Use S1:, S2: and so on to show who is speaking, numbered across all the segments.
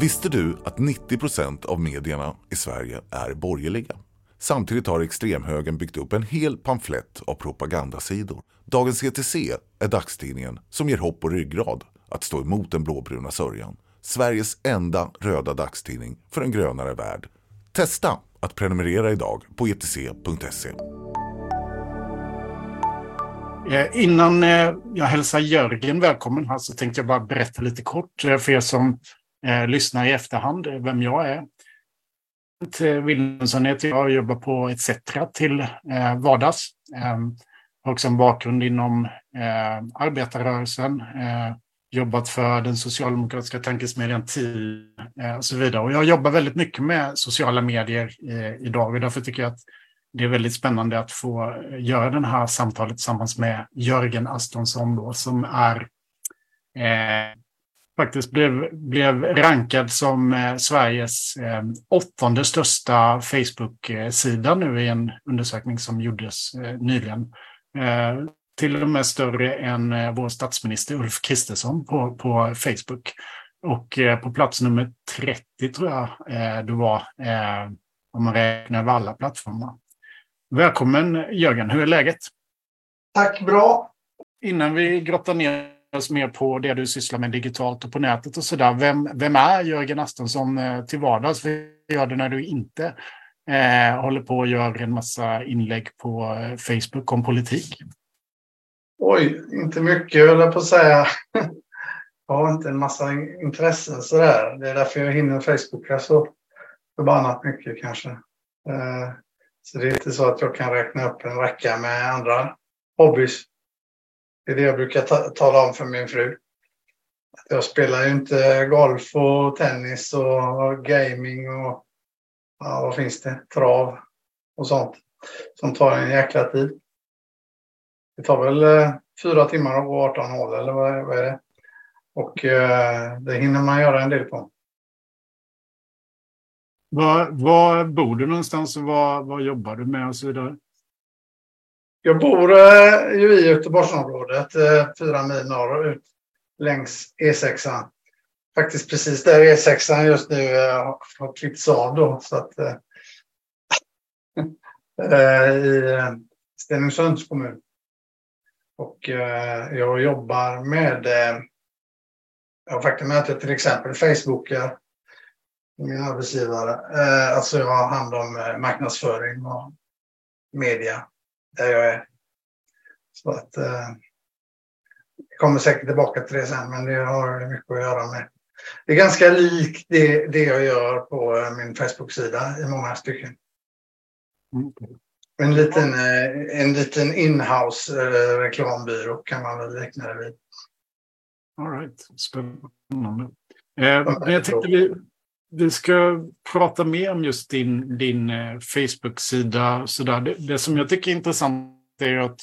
S1: Visste du att 90 procent av medierna i Sverige är borgerliga? Samtidigt har extremhögern byggt upp en hel pamflett av propagandasidor. Dagens ETC är dagstidningen som ger hopp och ryggrad att stå emot den blåbruna sörjan. Sveriges enda röda dagstidning för en grönare värld. Testa att prenumerera idag på etc.se.
S2: Eh, innan eh, jag hälsar Jörgen välkommen här så tänkte jag bara berätta lite kort eh, för er som Eh, lyssna i efterhand eh, vem jag är. Eh, Wilhelmsson heter jag och jobbar på ETC till vardags. Ehm, har också en bakgrund inom arbetarrörelsen, jobbat för den socialdemokratiska tankesmedjan Ti. och så vidare. Och jag jobbar väldigt mycket med sociala medier idag och därför tycker jag att det är väldigt spännande att få göra det här samtalet tillsammans med Jörgen Astonsson då, som är eh, faktiskt blev, blev rankad som eh, Sveriges eh, åttonde största Facebook-sida nu i en undersökning som gjordes eh, nyligen. Till och med större än vår statsminister Ulf Kristersson på, på Facebook. Och på plats nummer 30 tror jag det var, om man räknar över alla plattformar. Välkommen Jörgen, hur är läget?
S3: Tack, bra.
S2: Innan vi grottar ner oss mer på det du sysslar med digitalt och på nätet och sådär. Vem, vem är Jörgen Astensson eh, till vardags? Vad gör du när du inte eh, håller på och gör en massa inlägg på eh, Facebook om politik?
S3: Oj, inte mycket höll jag på att säga. Jag har inte en massa intressen sådär. Det är därför jag hinner Facebooka så förbannat mycket kanske. Eh, så det är inte så att jag kan räkna upp en räcka med andra hobbys. Det är det jag brukar ta tala om för min fru. Jag spelar ju inte golf och tennis och gaming och ja, vad finns det? Trav och sånt som tar en jäkla tid. Det tar väl eh, fyra timmar och 18 hål eller vad, vad är det? Och eh, det hinner man göra en del på.
S2: Var, var bor du någonstans och vad, vad jobbar du med och så vidare?
S3: Jag bor eh, ju i Göteborgsområdet, eh, fyra mil norrut längs E6. Faktiskt precis där E6 just nu eh, har klippts av då. Så att, I Stenungsunds kommun. Och jag jobbar med, jag faktum är att jag till exempel Facebookar min arbetsgivare. Alltså jag har hand om marknadsföring och media där jag är. Så att eh, jag kommer säkert tillbaka till det sen, men det har mycket att göra med. Det är ganska likt det, det jag gör på eh, min Facebook-sida i många stycken. Mm. En liten, eh, en liten inhouse reklambyrå kan man väl likna det vid.
S2: All right. Spännande. Eh, jag tänkte vi, vi ska prata mer om just din, din eh, Facebook-sida. Det, det som jag tycker är intressant är att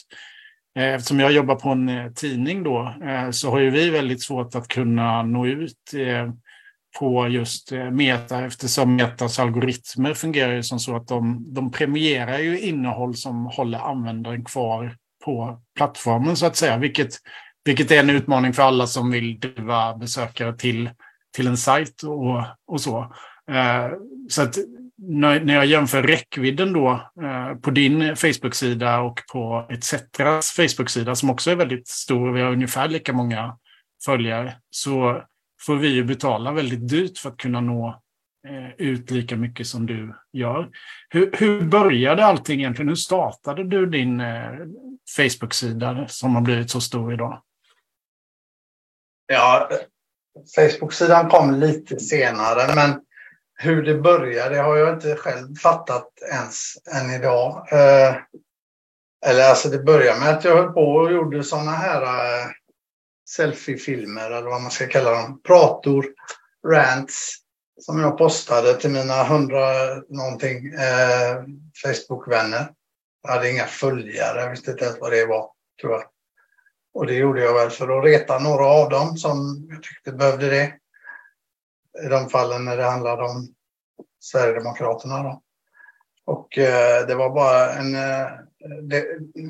S2: eh, eftersom jag jobbar på en eh, tidning då så har ju vi väldigt svårt att kunna nå ut på just Meta eftersom Metas algoritmer fungerar ju som så att de, de premierar ju innehåll som håller användaren kvar på plattformen så att säga, vilket, vilket är en utmaning för alla som vill driva besökare till till en sajt och, och så. Eh, så att när, när jag jämför räckvidden då eh, på din Facebook-sida och på ETCetras Facebook-sida som också är väldigt stor, vi har ungefär lika många följare, så får vi ju betala väldigt dyrt för att kunna nå eh, ut lika mycket som du gör. Hur, hur började allting egentligen? Hur startade du din eh, Facebook-sida som har blivit så stor idag?
S3: Ja, Facebook-sidan kom lite senare, men hur det började har jag inte själv fattat ens än idag. Eh, eller alltså det började med att jag höll på och gjorde sådana här eh, selfie-filmer eller vad man ska kalla dem. Prator, rants som jag postade till mina hundra någonting eh, Facebook-vänner. Jag hade inga följare, jag visste inte ens vad det var, tror jag. Och det gjorde jag väl för att reta några av dem som jag tyckte behövde det. I de fallen när det handlade om Sverigedemokraterna. Då. Och eh, det var bara en, eh,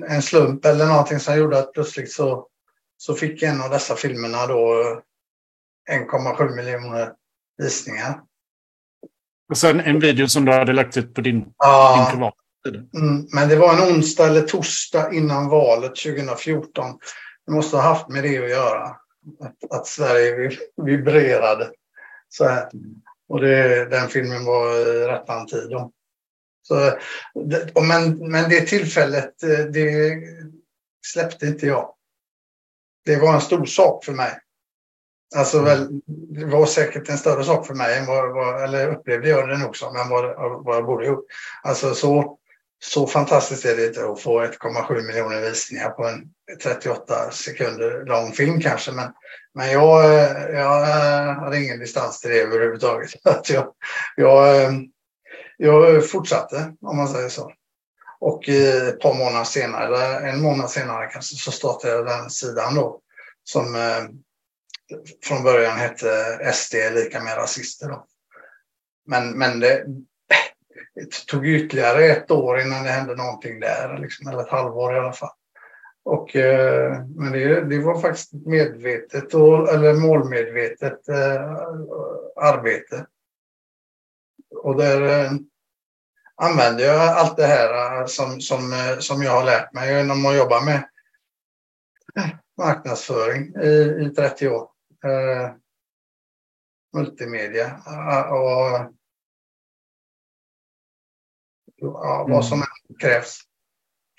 S3: en slump eller någonting som gjorde att plötsligt så, så fick en av dessa filmerna då 1,7 miljoner visningar.
S2: Och sen en video som du hade lagt ut på din, ja, din privata
S3: sida. Mm, men det var en onsdag eller torsdag innan valet 2014. Det måste ha haft med det att göra. Att, att Sverige vibrerade. Så här. Och det, den filmen var eh, i rättan tid. Då. Så, men, men det tillfället, eh, det släppte inte jag. Det var en stor sak för mig. Alltså väl, det var säkert en större sak för mig, än vad, vad, eller upplevde jag det nog som, än vad, vad jag borde gjort. Alltså så, så fantastiskt är det inte att få 1,7 miljoner visningar på en 38 sekunder lång film kanske. Men, men jag, eh, jag eh, hade ingen distans till det överhuvudtaget. jag, jag, eh, jag fortsatte, om man säger så. Och ett par månader senare, eller en månad senare kanske, så startade jag den sidan då. Som från början hette SD lika med rasister. Då. Men, men det, det tog ytterligare ett år innan det hände någonting där, liksom, eller ett halvår i alla fall. Och, eh, men det, det, var faktiskt medvetet, och, eller målmedvetet eh, arbete. Och där eh, använder jag allt det här eh, som, som, eh, som jag har lärt mig genom att jobba med marknadsföring i, i 30 år. Eh, multimedia och ja, vad som mm. krävs.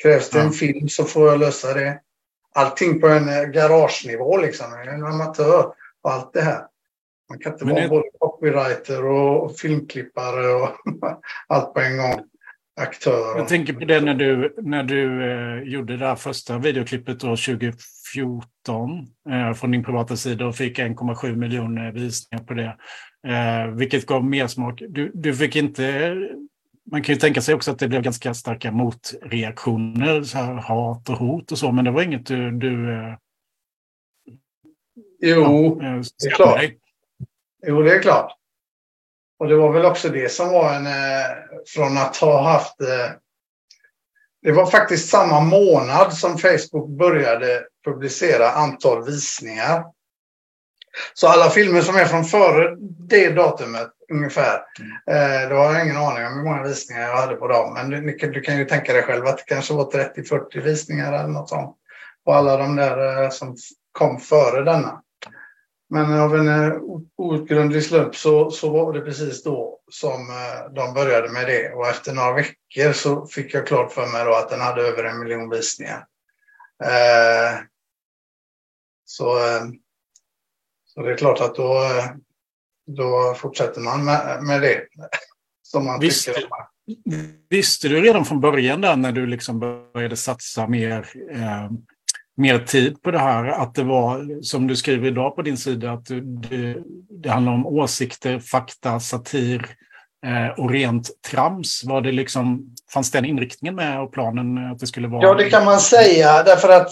S3: Krävs det en film så får jag lösa det. Allting på en garagenivå liksom. Jag är en amatör på allt det här. Man kan inte Men vara det... både copywriter och filmklippare och allt på en gång. Aktör.
S2: Jag tänker på det när du, när du eh, gjorde det här första videoklippet då 2014 eh, från din privata sida och fick 1,7 miljoner visningar på det. Eh, vilket gav mer smak. Du, du fick inte... Man kan ju tänka sig också att det blev ganska starka motreaktioner, så här, hat och hot och så, men det var inget du... du eh,
S3: jo, ja, eh, det är klart. Dig. Jo, det är klart. Och det var väl också det som var en, eh, från att ha haft, det var faktiskt samma månad som Facebook började publicera antal visningar. Så alla filmer som är från före det datumet ungefär, mm. då har jag ingen aning om hur många visningar jag hade på dem. Men du, du kan ju tänka dig själv att det kanske var 30-40 visningar eller något sånt på alla de där som kom före denna. Men av en eh, outgrundlig slump så, så var det precis då som eh, de började med det. Och efter några veckor så fick jag klart för mig då att den hade över en miljon visningar. Eh, så, eh, så det är klart att då, eh, då fortsätter man med, med det. Som man
S2: visste, tycker visste du redan från början där när du liksom började satsa mer eh, mer tid på det här. Att det var, som du skriver idag på din sida, att det, det handlar om åsikter, fakta, satir eh, och rent trams. Var det liksom, fanns den inriktningen med och planen att det skulle vara?
S3: Ja, det kan man säga. Därför att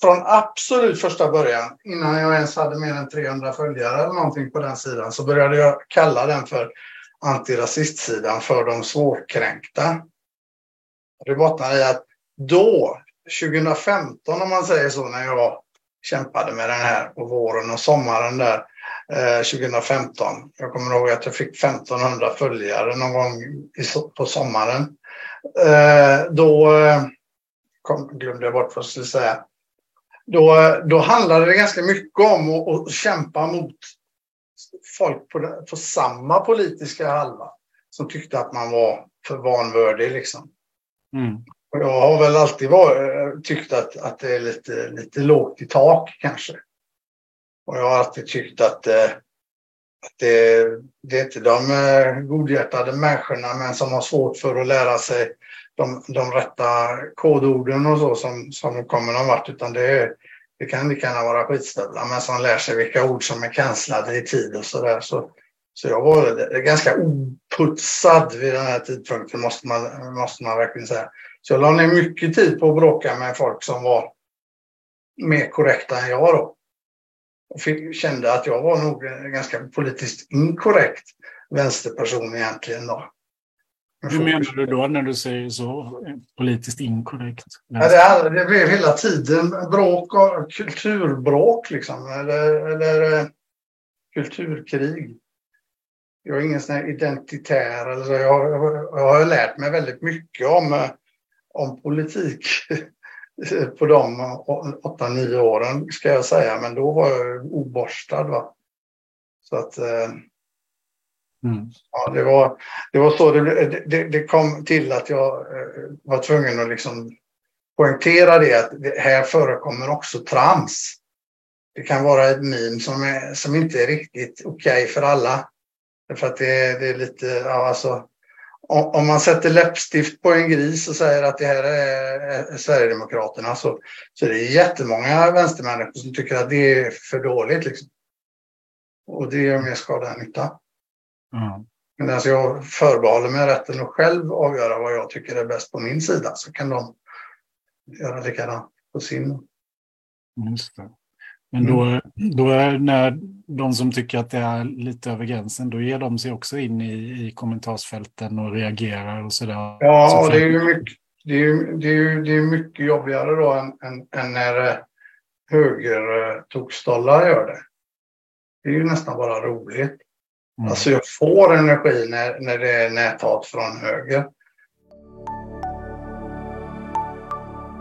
S3: från absolut första början, innan jag ens hade mer än 300 följare eller någonting på den sidan, så började jag kalla den för antirasistsidan för de svårkränkta. Det bottnar i att då 2015 om man säger så, när jag kämpade med den här på våren och sommaren där eh, 2015. Jag kommer ihåg att jag fick 1500 följare någon gång i, på sommaren. Eh, då eh, kom, glömde jag bort vad jag skulle säga. Då, då handlade det ganska mycket om att, att kämpa mot folk på, på samma politiska halva som tyckte att man var för vanvördig. Liksom. Mm. Jag har väl alltid varit, tyckt att, att det är lite, lite lågt i tak kanske. Och jag har alltid tyckt att, eh, att det, det är inte de eh, godhjärtade människorna men som har svårt för att lära sig de, de rätta kodorden och så som, som kommer någon vart utan det, är, det kan lika gärna vara skitstövlar men som lär sig vilka ord som är cancellade i tid och sådär. Så, så jag var ganska oputsad vid den här tidpunkten måste man, måste man verkligen säga. Så jag la ner mycket tid på att bråka med folk som var mer korrekta än jag då. Och fick, kände att jag var nog en ganska politiskt inkorrekt vänsterperson egentligen då.
S2: Hur menar du då när du säger så? Politiskt inkorrekt?
S3: Ja, det, det blev hela tiden bråk och kulturbråk liksom. Eller, eller kulturkrig. Jag är ingen sån här identitär. Eller så. Jag, jag, har lärt mig väldigt mycket om, eh, om politik på de åtta, nio åren ska jag säga. Men då var jag oborstad. Va? Så att eh, Mm. Ja, det, var, det var så det, det, det, kom till att jag eh, var tvungen att liksom poängtera det att det här förekommer också trams. Det kan vara ett meme som, är, som inte är riktigt okej okay för alla. För att det, det är lite, ja, alltså, om, om, man sätter läppstift på en gris och säger att det här är, är Sverigedemokraterna så, så är det jättemånga vänstermänniskor som tycker att det är för dåligt. Liksom. Och det gör mer skada än nytta. Mm. Men alltså jag förbehåller mig rätten att själv avgöra vad jag tycker är bäst på min sida. Så kan de göra likadant på sin.
S2: Just det. Men då, mm. då är när de som tycker att det är lite över gränsen, då ger de sig också in i, i kommentarsfälten och reagerar och sådär.
S3: Ja, så det är ju mycket, det är, det är, det är mycket jobbigare då än, än, än när eh, högertokstollar gör det. Det är ju nästan bara roligt. Mm. Alltså jag får energi när, när det är näthat från höger.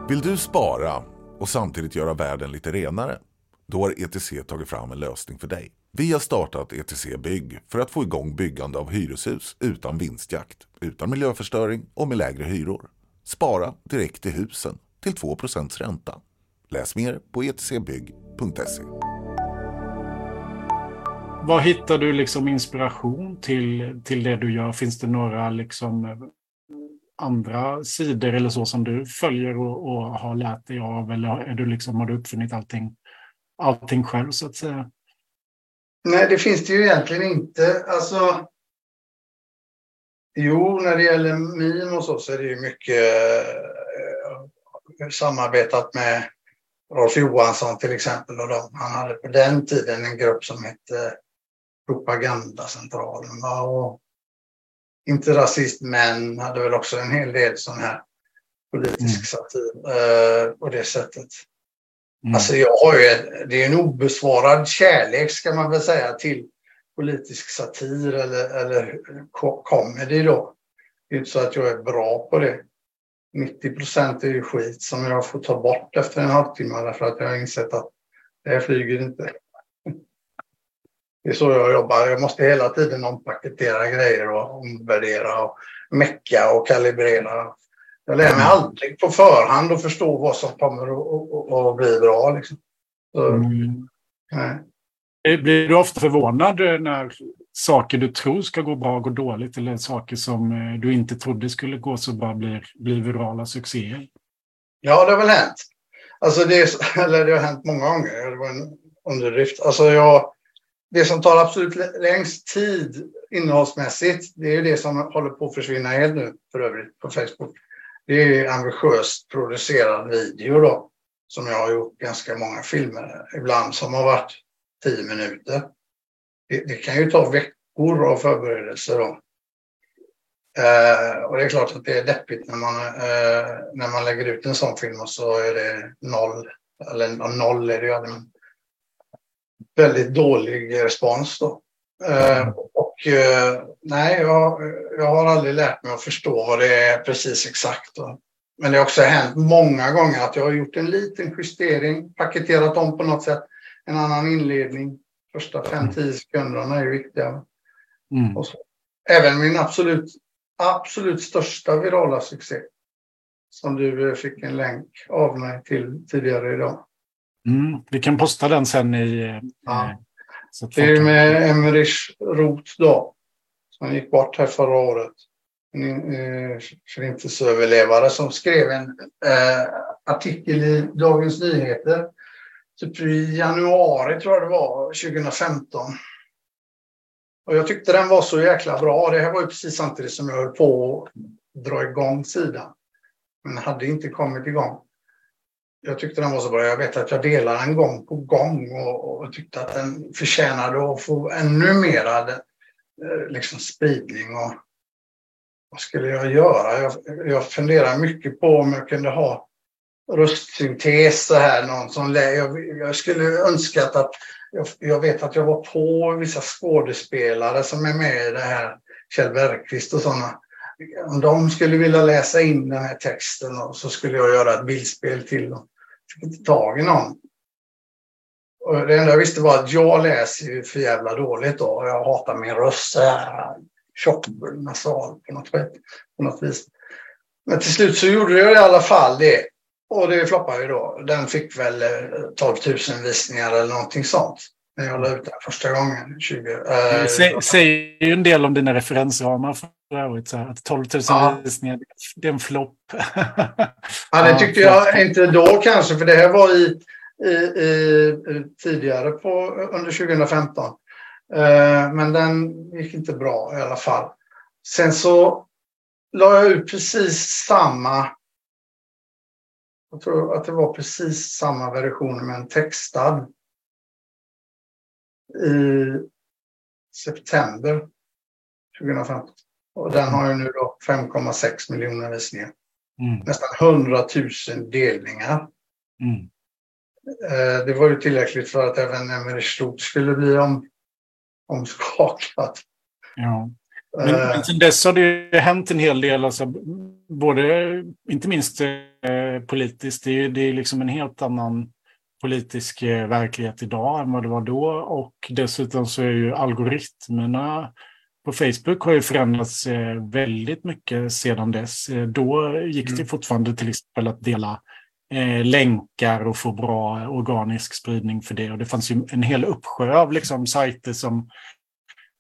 S1: Vill du spara och samtidigt göra världen lite renare? Då har ETC tagit fram en lösning för dig. Vi har startat ETC Bygg för att få igång byggande av hyreshus utan vinstjakt, utan miljöförstöring och med lägre hyror. Spara direkt i husen till 2 ränta. Läs mer på etcbygg.se.
S2: Var hittar du liksom inspiration till, till det du gör? Finns det några liksom eh, andra sidor eller så som du följer och, och har lärt dig av? Eller är du liksom, har du uppfunnit allting, allting själv så att säga?
S3: Nej, det finns det ju egentligen inte. Alltså, jo, när det gäller meme och så, så är det ju mycket eh, samarbetat med Rolf Johansson till exempel. Och de, han hade på den tiden en grupp som hette Propagandacentralen. Och inte rasist, men hade väl också en hel del sån här politisk mm. satir eh, på det sättet. Mm. Alltså jag har ju, det är en obesvarad kärlek ska man väl säga till politisk satir eller, eller comedy då. Det är inte så att jag är bra på det. 90 procent är ju skit som jag får ta bort efter en halvtimme därför att jag har insett att det här flyger inte. Det är så jag jobbar. Jag måste hela tiden ompaketera grejer och omvärdera och mecka och kalibrera. Jag lär mig mm. aldrig på förhand att förstå vad som kommer att bli bra. Liksom. Så, mm.
S2: Blir du ofta förvånad när saker du tror ska gå bra går dåligt eller saker som eh, du inte trodde skulle gå så bra blir, blir virala succéer?
S3: Ja, det har väl hänt. Alltså det, eller det har hänt många gånger. Det var en underdrift. Alltså jag, det som tar absolut längst tid innehållsmässigt, det är ju det som håller på att försvinna helt nu för övrigt på Facebook. Det är ambitiöst producerad video då, som jag har gjort ganska många filmer, ibland som har varit tio minuter. Det, det kan ju ta veckor av förberedelser då. Eh, och det är klart att det är deppigt när man, eh, när man lägger ut en sån film och så är det noll, eller noll är det ju aldrig, väldigt dålig respons. Då. Eh, och eh, nej, jag, jag har aldrig lärt mig att förstå vad det är precis exakt. Då. Men det har också hänt många gånger att jag har gjort en liten justering, paketerat om på något sätt, en annan inledning. Första 5-10 sekunderna är viktiga. Mm. Och så. Även min absolut, absolut största virala succé som du fick en länk av mig till tidigare idag.
S2: Mm, vi kan posta den sen i... Eh,
S3: ja. det är med Emmerich Roth då. Som gick bort här förra året. En eh, förintelseöverlevare som skrev en eh, artikel i Dagens Nyheter. Typ i januari tror jag det var, 2015. Och jag tyckte den var så jäkla bra. Det här var ju precis samtidigt som jag höll på att dra igång sidan. Men hade inte kommit igång jag tyckte den var så bra. Jag vet att jag delade den gång på gång och, och tyckte att den förtjänade att få ännu mera eh, liksom, spridning. Och, vad skulle jag göra? Jag, jag funderar mycket på om jag kunde ha röstsyntes så här. Någon som, jag, jag skulle önskat att jag, jag, vet att jag var på vissa skådespelare som är med i det här, Kjell Bergqvist och sådana. Om de skulle vilja läsa in den här texten och så skulle jag göra ett bildspel till dem. Fick inte tag i någon. Och det enda jag visste var att jag läser ju för jävla dåligt då. Jag hatar min röst så här tjocknasal på något, på något vis. Men till slut så gjorde jag i alla fall det. Och det floppade ju då. Den fick väl eh, 12 000 visningar eller någonting sånt. När jag la ut den första gången. 20,
S2: äh, säger ju en del om dina referensramar för övrigt. Så att 12 000 ja. visningar, det är en flopp.
S3: ja, det tyckte ja, jag inte då kanske. För det här var i, i, i tidigare på, under 2015. Eh, men den gick inte bra i alla fall. Sen så la jag ut precis samma jag tror att det var precis samma version men textad. I september 2015. Och den har ju nu då 5,6 miljoner visningar. Mm. Nästan 100 000 delningar. Mm. Eh, det var ju tillräckligt för att även Emery Stort skulle bli om, omskakad.
S2: Ja. Men, men sen dess har det hänt en hel del, alltså, både, inte minst eh, politiskt. Det är, det är liksom en helt annan politisk eh, verklighet idag än vad det var då. Och dessutom så är ju algoritmerna på Facebook har ju förändrats eh, väldigt mycket sedan dess. Eh, då gick det mm. fortfarande till exempel att dela länkar och få bra organisk spridning för det. Och det fanns ju en hel uppsjö av liksom, sajter som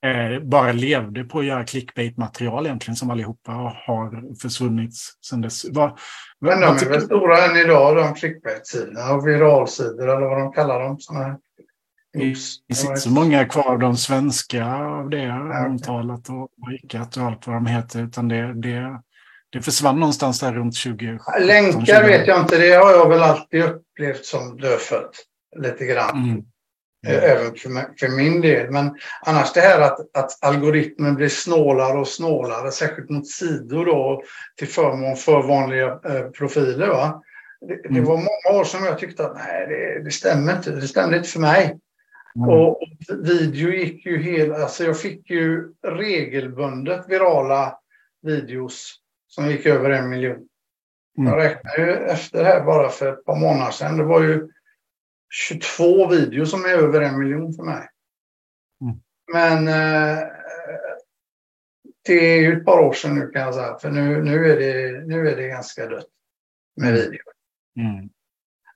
S2: eh, bara levde på att göra clickbait-material egentligen som allihopa har försvunnit sedan dess. Vad,
S3: Men de är väl stora än idag, de clickbait-sidorna och viralsidor eller vad de kallar dem. Såna
S2: Det finns inte så många kvar av de svenska av det ja, omtalat och Rikat och allt vad de heter, utan det, det, det försvann någonstans där runt 20
S3: Länkar 20. vet jag inte, det har jag väl alltid upplevt som dödfött. Lite grann. Mm. Mm. Även för, för, min del. Men annars det här att, att algoritmen blir snålare och snålare, särskilt mot sidor då, till förmån för vanliga eh, profiler. Va? Det, det, mm. var många år som jag tyckte att nej, det, det stämmer inte. Det stämde inte för mig. Mm. Och, video gick ju helt... Alltså jag fick ju regelbundet virala videos som gick över en miljon. Mm. Jag räknar ju efter det här bara för ett par månader sedan. Det var ju 22 videos som är över en miljon för mig. Mm. Men eh, det är ju ett par år sedan nu kan jag säga. För nu, nu, är, det, nu är det ganska dött med mm. video. Mm.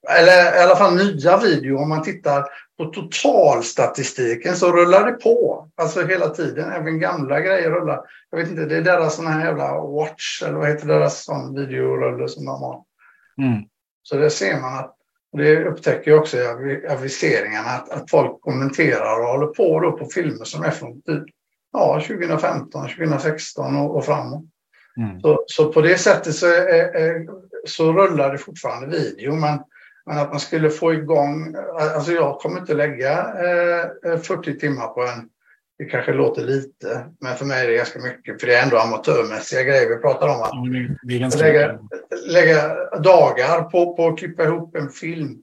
S3: Eller i alla fall nya video. Om man tittar på totalstatistiken så rullar det på. Alltså hela tiden. Även gamla grejer rullar. Jag vet inte, det är deras sån här jävla watch eller vad heter deras sån videorulle som de har. Mm. Så det ser man att det upptäcker jag också i aviseringarna att, att folk kommenterar och håller på då på filmer som är från typ, ja, 2015, 2016 och, och framåt. Mm. Så, så, på det sättet så, är, är, så rullar det fortfarande video. Men, men att man skulle få igång, alltså jag kommer inte lägga eh, 40 timmar på en, det kanske låter lite, men för mig är det ganska mycket, för det är ändå amatörmässiga grejer vi pratar om. Att ja, lägga, lägga, dagar på, på att klippa ihop en film.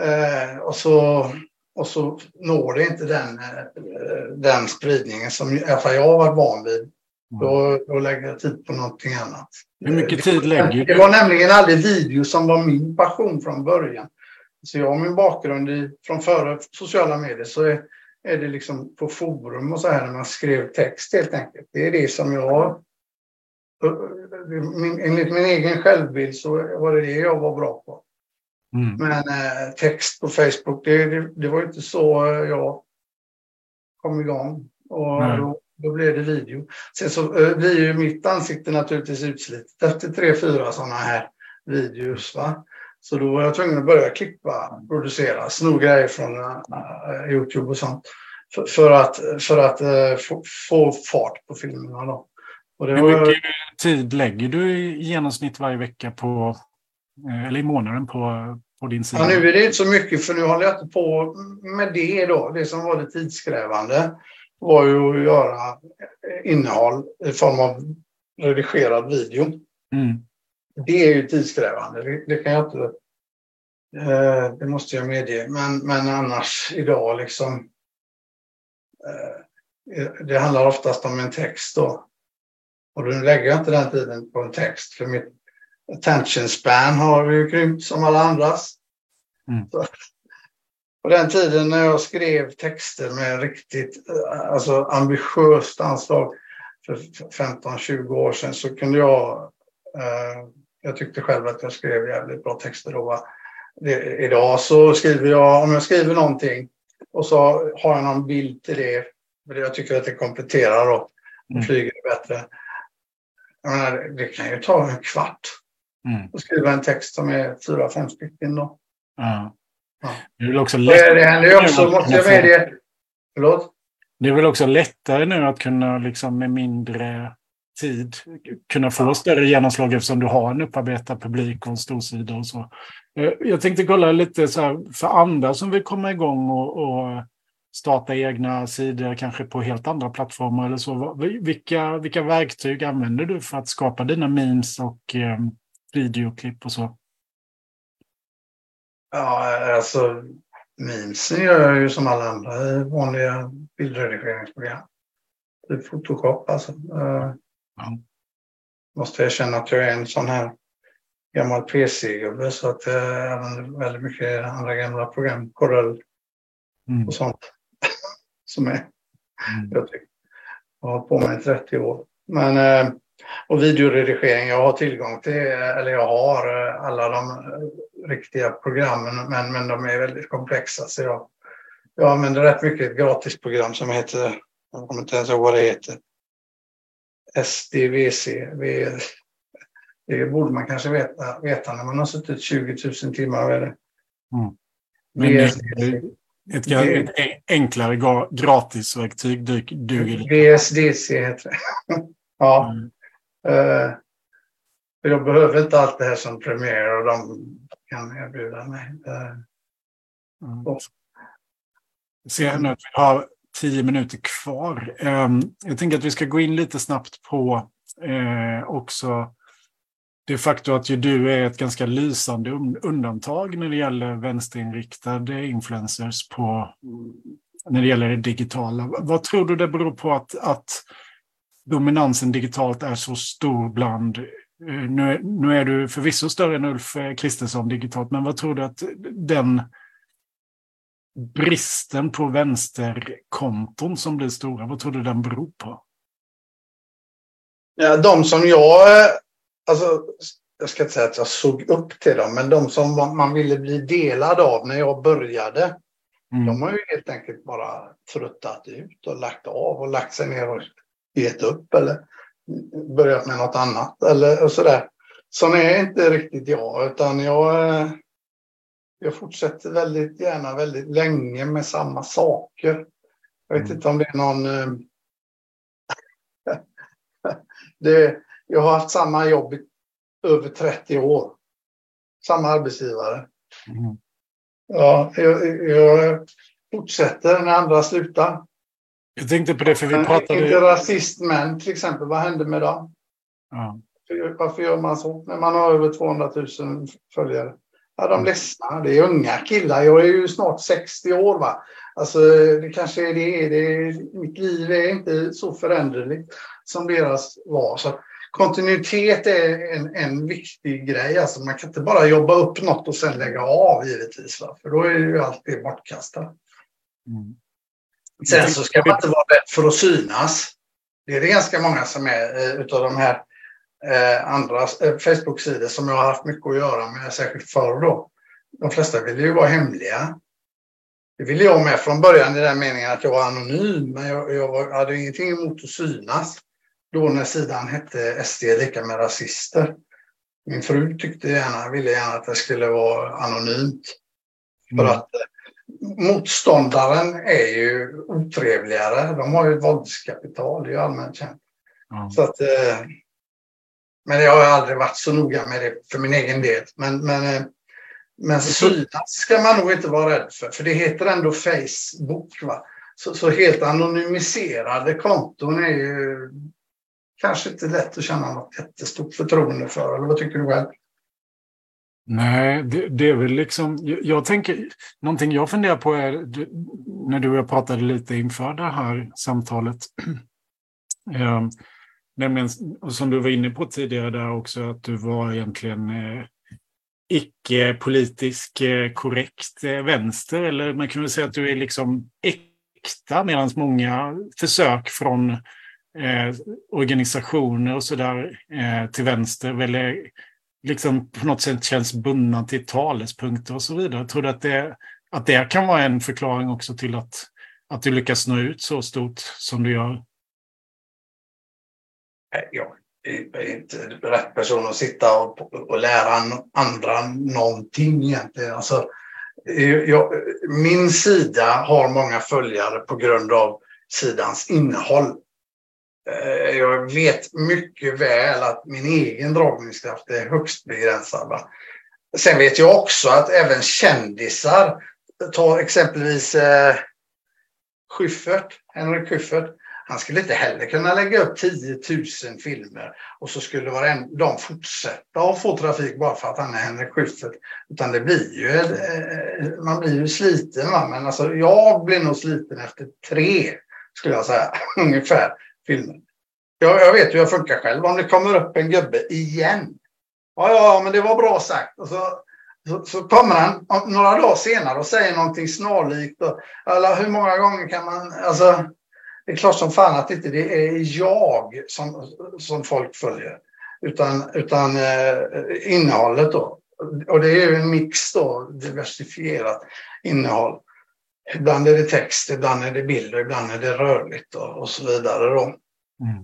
S3: Eh, och, så, och så når det inte den, eh, den spridningen som i alla fall jag har varit van vid. Mm. Då, då lägger jag tid på någonting annat.
S2: Hur mycket tid lägger du?
S3: Det var nämligen aldrig video som var min passion från början. Så jag har min bakgrund i, från före sociala medier så är, är det liksom på forum och så här när man skrev text helt enkelt. Det är det som jag... Min, enligt min egen självbild så var det det jag var bra på. Mm. Men eh, text på Facebook, det, det, det, var inte så jag kom igång. Och då, då, blev det video. Sen så eh, blir ju mitt ansikte naturligtvis utslitet efter tre, fyra sådana här videos. Va? Så då var jag tvungen att börja klippa, producera, sno grejer från uh, Youtube och sånt. För, för att, för att uh, få, få, fart på filmerna. Då.
S2: Och det Hur mycket tid lägger du i genomsnitt varje vecka på, uh, eller i månaden på, på din sida?
S3: Ja, nu är det inte så mycket för nu håller jag inte på med det då. Det som var det tidskrävande var ju att göra innehåll i form av redigerad video. Mm det är ju tidskrävande. Det, det, kan jag inte Eh, det måste jag medge. Men, men annars idag liksom. Eh, det handlar oftast om en text då. Och då lägger jag inte den tiden på en text. För mitt attention span har ju krympt som alla andras. Mm. På den tiden när jag skrev texter med riktigt alltså ambitiöst anslag för 15-20 år sedan så kunde jag, eh, jag tyckte själv att jag skrev jävligt bra texter då. Det, idag så skriver jag, om jag skriver någonting och så har jag någon bild till det, för jag tycker att det kompletterar då, mm. flyger bättre. Jag menar, det kan ju ta en kvart mm. att skriva en text som är fyra, fem stycken då.
S2: Ja. Ja. Det är väl också lättare.
S3: Det händer ju också, måste jag medge. Förlåt?
S2: Det är väl också lättare nu att kunna liksom med mindre tid kunna få större genomslag eftersom du har en upparbetad publik och en stor sida och så. Eh, jag tänkte kolla lite så här, för andra som vill komma igång och, och starta egna sidor, kanske på helt andra plattformar eller så. Vilka, vilka verktyg använder du för att skapa dina memes och eh, videoklipp och så?
S3: Ja, alltså memesen gör jag ju som alla andra vanliga bildredigeringsprogram. Typ Photoshop alltså. Ja. Måste erkänna att jag är en sån här gammal PC-gubbe så att jag använder väldigt mycket andra gamla program. Corel mm. och sånt. som är, mm. jag, tycker, jag har på mig i 30 år. Men uh, och videoredigering, jag har tillgång till, eller jag har eh, alla de eh, riktiga programmen, men, men de är väldigt komplexa. Så jag, jag använder rätt mycket ett gratisprogram som heter, jag kommer inte ens ihåg vad det heter, SDVC. Det borde man kanske veta, veta när man har suttit 20 000 timmar det. Mm.
S2: Men ett, ett, enklare gratisverktyg duger.
S3: VSDC heter det. ja. Mm. Uh, jag behöver inte allt det här som Premiere och de kan erbjuda mig. Uh, mm.
S2: ser nu att vi har tio minuter kvar. Ehm, jag tänker att vi ska gå in lite snabbt på eh, också det faktum att ju du är ett ganska lysande undantag när det gäller vänsterinriktade influencers på, mm, när det gäller det digitala. Vad tror du det beror på att, att dominansen digitalt är så stor bland eh, nu är, nu är du förvisso större än Ulf Kristersson digitalt, men vad tror du att den bristen på vänsterkonton som blir stora, vad tror du den beror på?
S3: Ja, de som jag, alltså, jag ska inte säga att jag såg upp till dem, men de som man ville bli delad av när jag började, mm. de har ju helt enkelt bara tröttat ut och lagt av och lagt sig ner och gett upp eller börjat med något annat eller sådär. Som är inte riktigt jag, utan jag, jag fortsätter väldigt gärna väldigt länge med samma saker. Jag vet mm. inte om det är någon... Eh, det, jag har haft samma jobb i över 30 år. Samma arbetsgivare. Mm. Ja, jag, jag fortsätter när andra slutar.
S2: Jag tänkte på det för vi pratade...
S3: Inte rasistmän till exempel, vad hände med dem? Ja. Varför gör man så när man har över 200 000 följare? Ja, de mm. ledsna. Det är unga killar. Jag är ju snart 60 år. Va? Alltså, det kanske är det. det är, mitt liv är inte så föränderligt som deras var. Så kontinuitet är en, en viktig grej. Alltså, man kan inte bara jobba upp något och sen lägga av givetvis. Va? För då är ju allt det bortkastat. Mm. Sen så ska man inte vara rädd för att synas. Det är det ganska många som är eh, utav de här eh, andra eh, Facebook-sidor som jag har haft mycket att göra med, särskilt förr då. De flesta ville ju vara hemliga. Det ville jag med från början i den meningen att jag var anonym, men jag, jag hade ingenting emot att synas. Då när sidan hette SD lika med rasister. Min fru tyckte gärna, ville gärna att det skulle vara anonymt. För mm. att motståndaren är ju otrevligare. De har ju ett våldskapital, det är ju allmänt känt. Mm. Så att, eh, men jag har aldrig varit så noga med det för min egen del. Men, men, eh, men synas ska man nog inte vara rädd för, för det heter ändå Facebook. Va? Så, så helt anonymiserade konton är ju kanske inte lätt att känna något jättestort förtroende för. Eller vad tycker du själv?
S2: Nej, det, det, är väl liksom, jag, jag, tänker, någonting jag funderar på är, när du och jag pratade lite inför det här samtalet, eh, nämligen, som du var inne på tidigare där också, att du var egentligen eh, icke politisk eh, korrekt eh, vänster, eller man kan väl säga att du är liksom äkta, medan många försök från eh, organisationer och sådär eh, till vänster väl eh, liksom på något sätt känns bundna till talespunkter och så vidare. Jag tror att det, att det kan vara en förklaring också till att, att du lyckas nå ut så stort som du gör?
S3: Eh, jag är inte rätt person att sitta och, och lära andra någonting egentligen. Alltså, eh, jag, min sida har många följare på grund av sidans innehåll. Eh, jag vet mycket väl att min egen dragningskraft är högst begränsad. Va? Sen vet jag också att även kändisar, ta exempelvis eh, Schyffert, Henrik Schyffert, han skulle inte heller kunna lägga upp 10 000 filmer och så skulle de fortsätta att få trafik bara för att han är Henrik Schyffert. Utan det blir ju, eh, eh, man blir ju sliten. Va? Men alltså, jag blir nog sliten efter tre, skulle jag säga, ungefär filmer. Jag, jag vet hur jag funkar själv. Om det kommer upp en gubbe igen. Ja, ja, men det var bra sagt. Och så, så, så kommer han några dagar senare och säger någonting snarlikt. Och, eller hur många gånger kan man... Alltså, det är klart som fan att inte det är jag som, som folk följer. Utan, utan eh, innehållet då. Och det är ju en mix då, diversifierat innehåll. Ibland är det text, ibland är det bilder, ibland är det rörligt och, och så vidare. Då. Mm.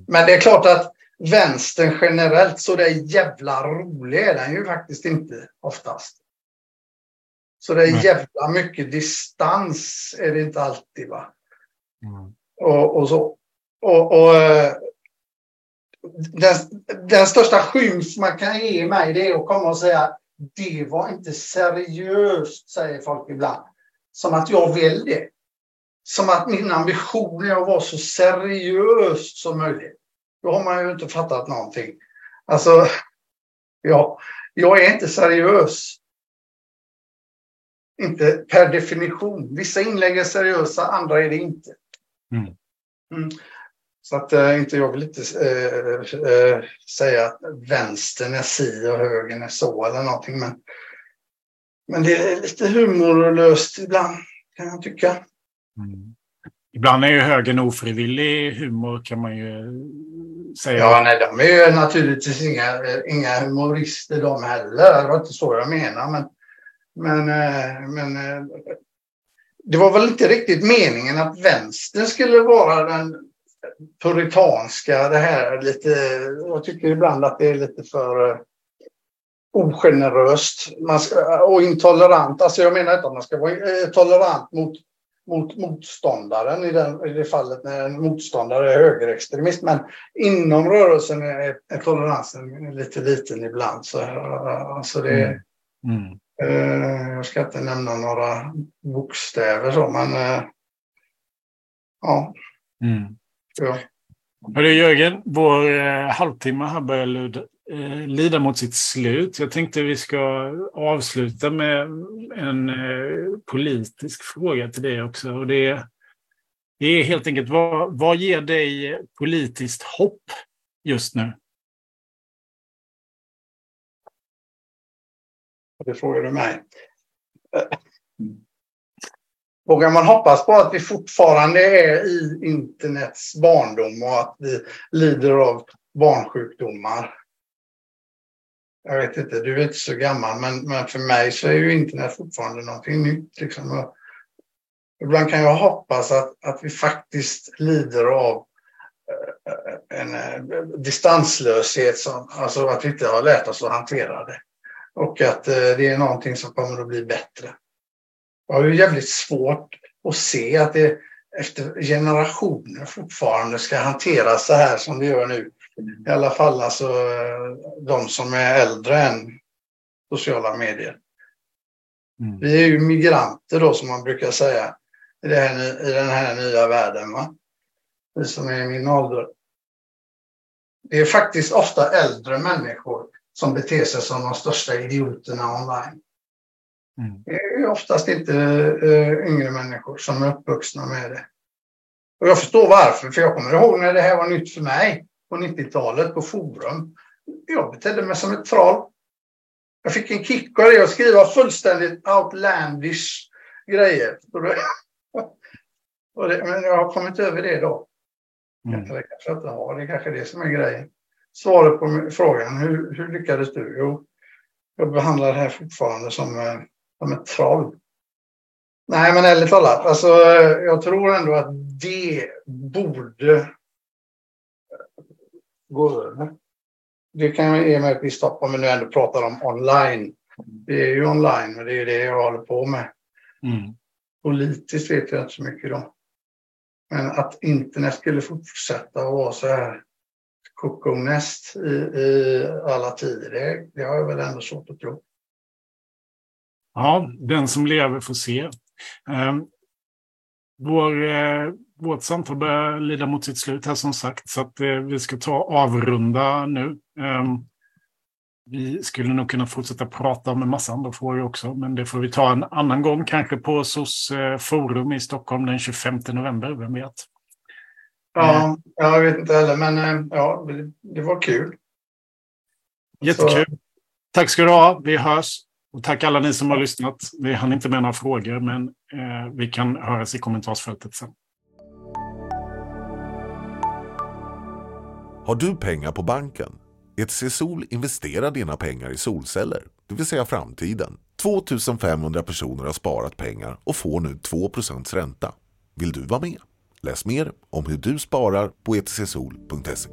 S3: Men det är klart att vänstern generellt, så det är jävla rolig är den ju faktiskt inte oftast. Så det är jävla mycket distans är det inte alltid. va. Mm. Och, och, så. Och, och eh, den, den, största skymf man kan ge mig det är att komma och säga det var inte seriöst, säger folk ibland. Som att jag vill det som att min ambition är att vara så seriös som möjligt. Då har man ju inte fattat någonting. Alltså, ja, jag är inte seriös. Inte per definition. Vissa inlägg är seriösa, andra är det inte. Mm. Mm. Så att äh, inte jag vill inte äh, äh, säga att vänstern är si och högern är så eller någonting. Men, men det är lite humorlöst ibland kan jag tycka.
S2: Mm. Ibland är ju högern ofrivillig humor kan man ju säga.
S3: Ja, nej, de är ju naturligtvis inga, inga humorister de heller. Det var inte så jag menade. Men, men, men det var väl inte riktigt meningen att vänstern skulle vara den puritanska, det här lite, jag tycker ibland att det är lite för eh, ogeneröst man ska, och intolerant. Alltså jag menar inte att man ska vara eh, tolerant mot mot motståndaren i, den, i det fallet när en motståndare är högerextremist. Men inom rörelsen är, är toleransen lite liten ibland. Så, alltså det, mm. Mm. Eh, jag ska inte nämna några bokstäver så, men eh, ja.
S2: Mm. ja. Hörru Jörgen, vår eh, halvtimme här börjar eh, lida mot sitt slut. Jag tänkte vi ska avsluta med en eh, politisk fråga till dig också. Och det, det är helt enkelt, vad, vad ger dig politiskt hopp just nu?
S3: Det frågar du mig. Eh, vågar man hoppas på att vi fortfarande är i internets barndom och att vi lider av barnsjukdomar? jag vet inte, du är inte så gammal, men, men för mig så är ju internet fortfarande någonting nytt. Liksom. ibland kan jag hoppas att, att vi faktiskt lider av eh, en eh, distanslöshet, som, alltså att vi inte har lärt oss att hantera det. Och att eh, det är någonting som kommer att bli bättre. Jag har ju jävligt svårt att se att det efter generationer fortfarande ska hanteras så här som det gör nu i alla fall alltså de som är äldre än sociala medier. Mm. Vi är ju migranter då som man brukar säga i, här, i den här nya världen. Va? Vi som är i min ålder. Det är faktiskt ofta äldre människor som beter sig som de största idioterna online.
S2: Mm.
S3: Det är oftast inte uh, yngre människor som är uppvuxna med det. Och jag förstår varför, för jag kommer ihåg när det här var nytt för mig på 90-talet på forum. Jag betedde mig som ett troll. Jag fick en kick av det att skriva fullständigt outlandish grejer. Men jag har kommit över det då. Mm. Eller kanske inte har, det är kanske det som är grejen. Svaret på frågan, hur, hur lyckades du? Jo, jag behandlar det här fortfarande som, eh, som ett troll. Nej, men ärligt talat, alltså, jag tror ändå att det borde gå över. Det kan ge mig ett visst hopp om vi nu ändå pratar om online. Det är ju online och det är det jag håller på med.
S2: Mm.
S3: Politiskt vet jag inte så mycket då. Men att internet skulle fortsätta att vara så här kokonäst i, i alla tider, det, det har jag väl ändå svårt att tro.
S2: Ja, den som lever får se. Eh, vår, eh, vårt samtal börjar lida mot sitt slut här som sagt, så att eh, vi ska ta avrunda nu. Ehm, vi skulle nog kunna fortsätta prata om en massa andra frågor också, men det får vi ta en annan gång, kanske på SOS eh, forum i Stockholm den 25 november, vem vet?
S3: Ja, jag vet inte heller, men eh, ja, det var kul.
S2: Jättekul. Så. Tack ska du ha. Vi hörs. Och tack alla ni som har lyssnat. Vi hann inte med några frågor, men eh, vi kan höras i kommentarsfältet sen.
S1: Har du pengar på banken? ETC Sol investerar dina pengar i solceller, det vill säga framtiden. 2500 personer har sparat pengar och får nu 2% ränta. Vill du vara med? Läs mer om hur du sparar på etcsol.se.